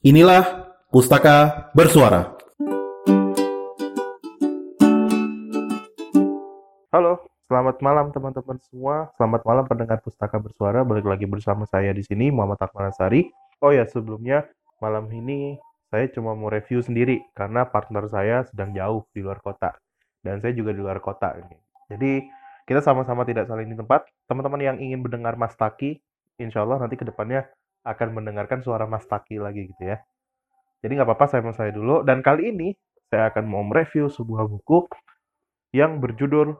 Inilah Pustaka Bersuara. Halo, selamat malam teman-teman semua. Selamat malam pendengar Pustaka Bersuara. Balik lagi bersama saya di sini, Muhammad Akmal. Oh ya, sebelumnya malam ini saya cuma mau review sendiri karena partner saya sedang jauh di luar kota dan saya juga di luar kota. Jadi kita sama-sama tidak saling di tempat. Teman-teman yang ingin mendengar Mas Taki, insya Allah nanti ke depannya akan mendengarkan suara Mas Taki lagi gitu ya. Jadi nggak apa-apa saya mau saya dulu. Dan kali ini saya akan mau mereview sebuah buku yang berjudul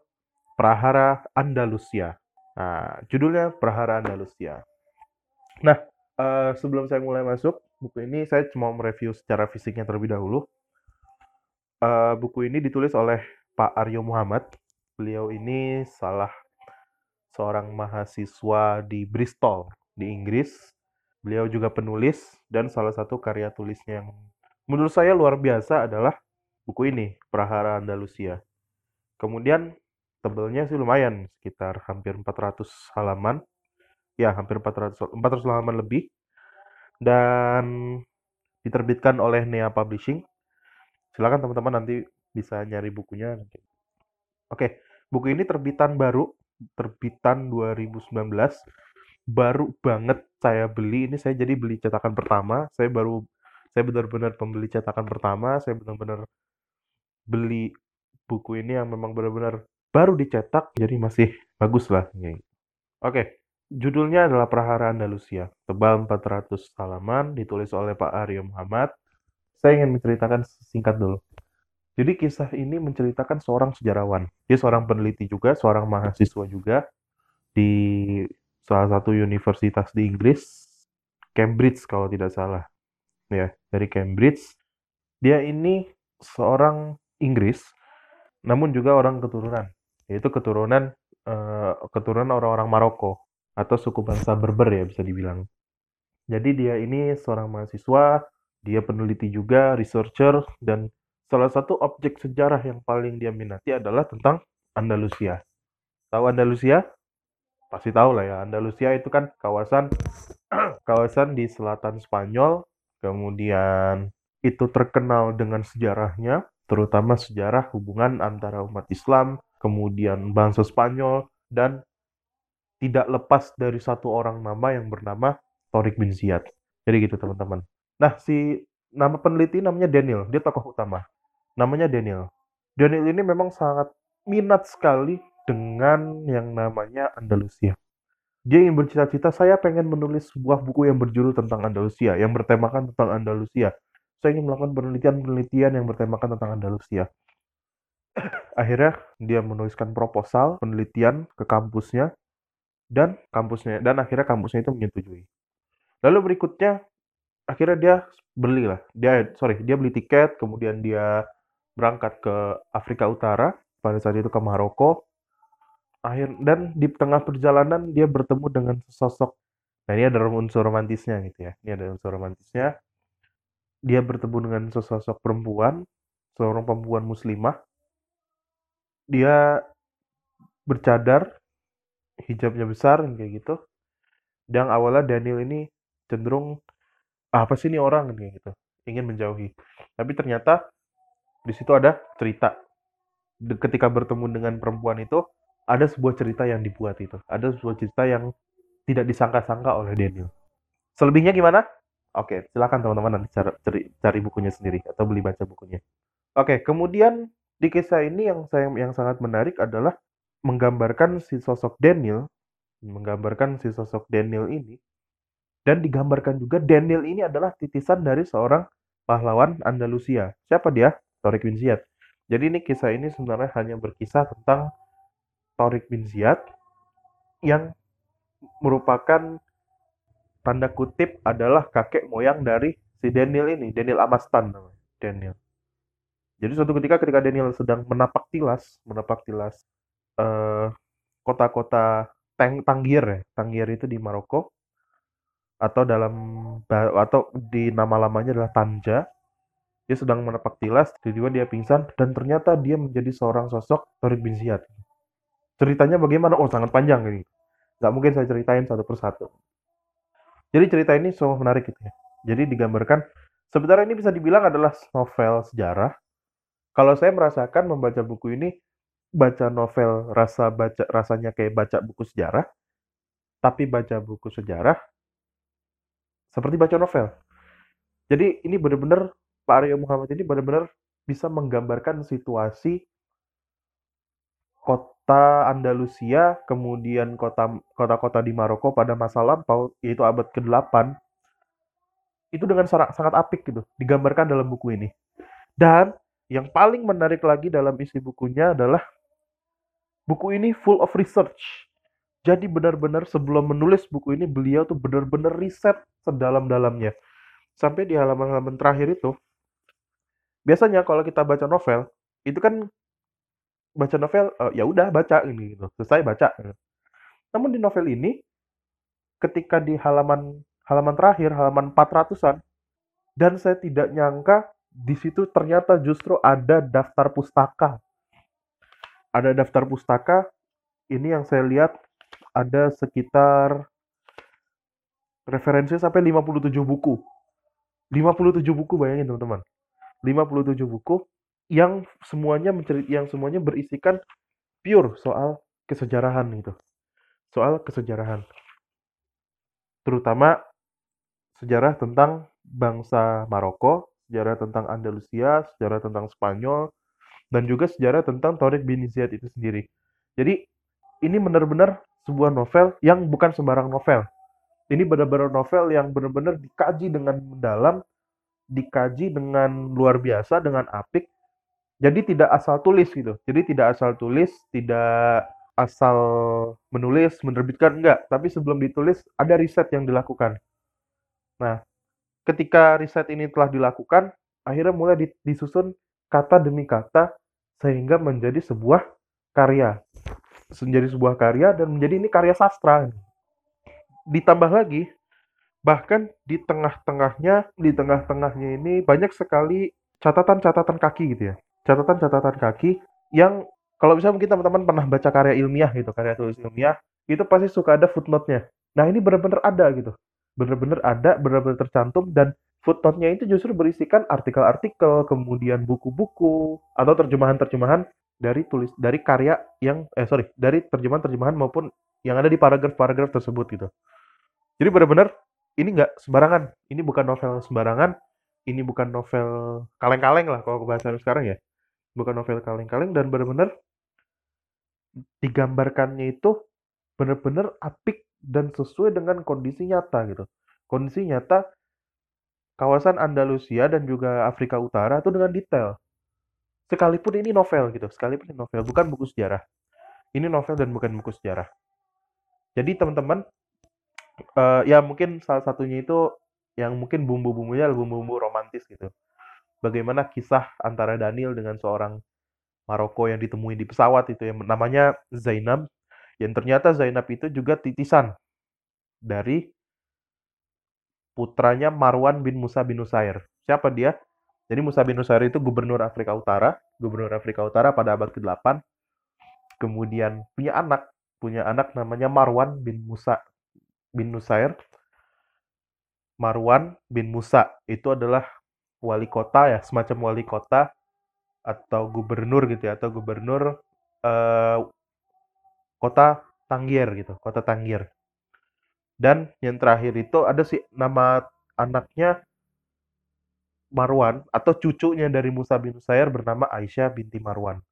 Prahara Andalusia. Nah, judulnya Prahara Andalusia. Nah, uh, sebelum saya mulai masuk, buku ini saya cuma mereview secara fisiknya terlebih dahulu. Uh, buku ini ditulis oleh Pak Aryo Muhammad. Beliau ini salah seorang mahasiswa di Bristol, di Inggris Beliau juga penulis dan salah satu karya tulisnya yang menurut saya luar biasa adalah buku ini, Prahara Andalusia. Kemudian tebelnya sih lumayan, sekitar hampir 400 halaman. Ya, hampir 400 400 halaman lebih. Dan diterbitkan oleh Nea Publishing. Silakan teman-teman nanti bisa nyari bukunya. Oke, buku ini terbitan baru, terbitan 2019 baru banget saya beli ini saya jadi beli cetakan pertama saya baru saya benar-benar pembeli cetakan pertama saya benar-benar beli buku ini yang memang benar-benar baru dicetak jadi masih bagus lah oke judulnya adalah Prahara Andalusia tebal 400 halaman ditulis oleh Pak Aryo Muhammad. Saya ingin menceritakan singkat dulu. Jadi kisah ini menceritakan seorang sejarawan. Dia seorang peneliti juga seorang mahasiswa juga di salah satu universitas di Inggris, Cambridge kalau tidak salah. Ya, dari Cambridge. Dia ini seorang Inggris, namun juga orang keturunan, yaitu keturunan uh, keturunan orang-orang Maroko atau suku bangsa Berber ya bisa dibilang. Jadi dia ini seorang mahasiswa, dia peneliti juga, researcher, dan salah satu objek sejarah yang paling dia minati adalah tentang Andalusia. Tahu Andalusia? Pasti tahu lah ya Andalusia itu kan kawasan kawasan di selatan Spanyol kemudian itu terkenal dengan sejarahnya terutama sejarah hubungan antara umat Islam kemudian bangsa Spanyol dan tidak lepas dari satu orang nama yang bernama Torik bin Ziyad. Jadi gitu teman-teman. Nah si nama peneliti namanya Daniel dia tokoh utama. Namanya Daniel. Daniel ini memang sangat minat sekali dengan yang namanya Andalusia. Dia ingin bercita-cita, saya pengen menulis sebuah buku yang berjudul tentang Andalusia, yang bertemakan tentang Andalusia. Saya ingin melakukan penelitian-penelitian yang bertemakan tentang Andalusia. Akhirnya dia menuliskan proposal penelitian ke kampusnya dan kampusnya dan akhirnya kampusnya itu menyetujui. Lalu berikutnya akhirnya dia beli lah. Dia sorry, dia beli tiket, kemudian dia berangkat ke Afrika Utara pada saat itu ke Maroko akhir dan di tengah perjalanan dia bertemu dengan sosok nah ini ada unsur romantisnya gitu ya ini ada unsur romantisnya. Dia bertemu dengan sosok perempuan seorang perempuan muslimah. Dia bercadar hijabnya besar kayak gitu. Dan awalnya Daniel ini cenderung apa sih ini orang? kayak gitu ingin menjauhi. Tapi ternyata di situ ada cerita. Ketika bertemu dengan perempuan itu ada sebuah cerita yang dibuat itu. Ada sebuah cerita yang tidak disangka-sangka oleh Daniel. Selebihnya gimana? Oke, silakan teman-teman nanti cari, cari, bukunya sendiri atau beli baca bukunya. Oke, kemudian di kisah ini yang saya yang sangat menarik adalah menggambarkan si sosok Daniel, menggambarkan si sosok Daniel ini dan digambarkan juga Daniel ini adalah titisan dari seorang pahlawan Andalusia. Siapa dia? Tariq bin Ziyad. Jadi ini kisah ini sebenarnya hanya berkisah tentang Torik bin Ziyad yang merupakan tanda kutip adalah kakek moyang dari si Daniel ini, Daniel Amastan namanya, Daniel. Jadi suatu ketika ketika Daniel sedang menapak tilas, menapak tilas eh, kota-kota Tang Tangier ya, Tangier itu di Maroko atau dalam atau di nama lamanya adalah Tanja. Dia sedang menapak tilas, tiba-tiba dia pingsan dan ternyata dia menjadi seorang sosok Torik bin Ziyad. Ceritanya bagaimana? Oh, sangat panjang ini. Nggak mungkin saya ceritain satu persatu. Jadi cerita ini sangat menarik gitu ya. Jadi digambarkan Sebenarnya ini bisa dibilang adalah novel sejarah. Kalau saya merasakan membaca buku ini, baca novel rasa baca rasanya kayak baca buku sejarah, tapi baca buku sejarah seperti baca novel. Jadi ini benar-benar Pak Aryo Muhammad ini benar-benar bisa menggambarkan situasi kota Andalusia, kemudian kota kota-kota di Maroko pada masa lampau, yaitu abad ke-8, itu dengan sangat apik gitu, digambarkan dalam buku ini. Dan yang paling menarik lagi dalam isi bukunya adalah buku ini full of research. Jadi benar-benar sebelum menulis buku ini beliau tuh benar-benar riset sedalam-dalamnya. Sampai di halaman-halaman terakhir itu biasanya kalau kita baca novel itu kan baca novel uh, ya udah baca ini gitu. Selesai baca namun di novel ini ketika di halaman halaman terakhir halaman 400-an dan saya tidak nyangka di situ ternyata justru ada daftar pustaka. Ada daftar pustaka ini yang saya lihat ada sekitar referensi sampai 57 buku. 57 buku bayangin teman-teman. 57 buku yang semuanya mencerit yang semuanya berisikan pure soal kesejarahan gitu. Soal kesejarahan. Terutama sejarah tentang bangsa Maroko, sejarah tentang Andalusia, sejarah tentang Spanyol, dan juga sejarah tentang Tariq bin Ziyad itu sendiri. Jadi ini benar-benar sebuah novel yang bukan sembarang novel. Ini benar-benar novel yang benar-benar dikaji dengan mendalam dikaji dengan luar biasa dengan apik jadi tidak asal tulis gitu. Jadi tidak asal tulis tidak asal menulis menerbitkan enggak. Tapi sebelum ditulis ada riset yang dilakukan. Nah ketika riset ini telah dilakukan akhirnya mulai disusun kata demi kata sehingga menjadi sebuah karya. Menjadi sebuah karya dan menjadi ini karya sastra. Ditambah lagi bahkan di tengah-tengahnya di tengah-tengahnya ini banyak sekali catatan-catatan kaki gitu ya catatan-catatan kaki yang kalau misalnya mungkin teman-teman pernah baca karya ilmiah gitu karya tulis ilmiah itu pasti suka ada footnote-nya nah ini benar-benar ada gitu benar-benar ada benar-benar tercantum dan footnote-nya itu justru berisikan artikel-artikel kemudian buku-buku atau terjemahan-terjemahan dari tulis dari karya yang eh sorry dari terjemahan-terjemahan maupun yang ada di paragraf-paragraf tersebut gitu jadi benar-benar ini nggak sembarangan. Ini bukan novel sembarangan. Ini bukan novel kaleng-kaleng lah kalau bahasa sekarang ya. Bukan novel kaleng-kaleng dan benar-benar digambarkannya itu benar-benar apik dan sesuai dengan kondisi nyata gitu. Kondisi nyata kawasan Andalusia dan juga Afrika Utara itu dengan detail. Sekalipun ini novel gitu, sekalipun ini novel, bukan buku sejarah. Ini novel dan bukan buku sejarah. Jadi teman-teman uh, ya mungkin salah satunya itu yang mungkin bumbu-bumbunya bumbu-bumbu romantis gitu. Bagaimana kisah antara Daniel dengan seorang Maroko yang ditemui di pesawat itu yang namanya Zainab yang ternyata Zainab itu juga titisan dari putranya Marwan bin Musa bin Nusair. Siapa dia? Jadi Musa bin Nusair itu gubernur Afrika Utara, gubernur Afrika Utara pada abad ke-8. Kemudian punya anak, punya anak namanya Marwan bin Musa bin Nusair, Marwan bin Musa itu adalah wali kota ya, semacam wali kota atau gubernur gitu ya, atau gubernur uh, kota Tangier gitu, kota Tangier. Dan yang terakhir itu ada si nama anaknya Marwan atau cucunya dari Musa bin Nusair bernama Aisyah binti Marwan.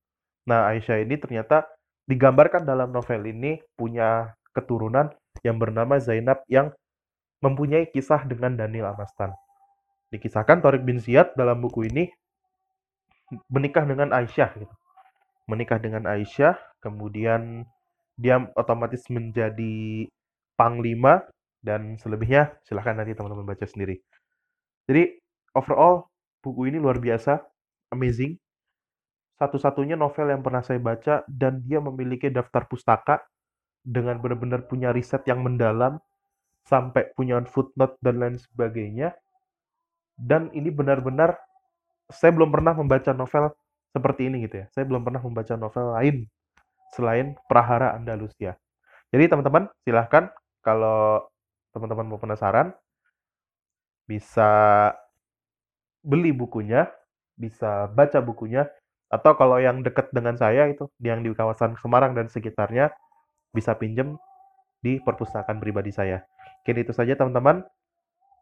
Nah, Aisyah ini ternyata digambarkan dalam novel ini punya keturunan yang bernama Zainab yang mempunyai kisah dengan Daniel Amastan. Dikisahkan Torik bin Ziyad dalam buku ini menikah dengan Aisyah gitu. Menikah dengan Aisyah, kemudian dia otomatis menjadi panglima dan selebihnya silahkan nanti teman-teman baca sendiri. Jadi overall buku ini luar biasa, amazing. Satu-satunya novel yang pernah saya baca dan dia memiliki daftar pustaka dengan benar-benar punya riset yang mendalam sampai punya footnote dan lain sebagainya. Dan ini benar-benar saya belum pernah membaca novel seperti ini gitu ya. Saya belum pernah membaca novel lain selain Prahara Andalusia. Jadi teman-teman silahkan kalau teman-teman mau penasaran bisa beli bukunya, bisa baca bukunya, atau kalau yang dekat dengan saya itu, yang di kawasan Semarang dan sekitarnya, bisa pinjem di perpustakaan pribadi saya. Mungkin itu saja teman-teman.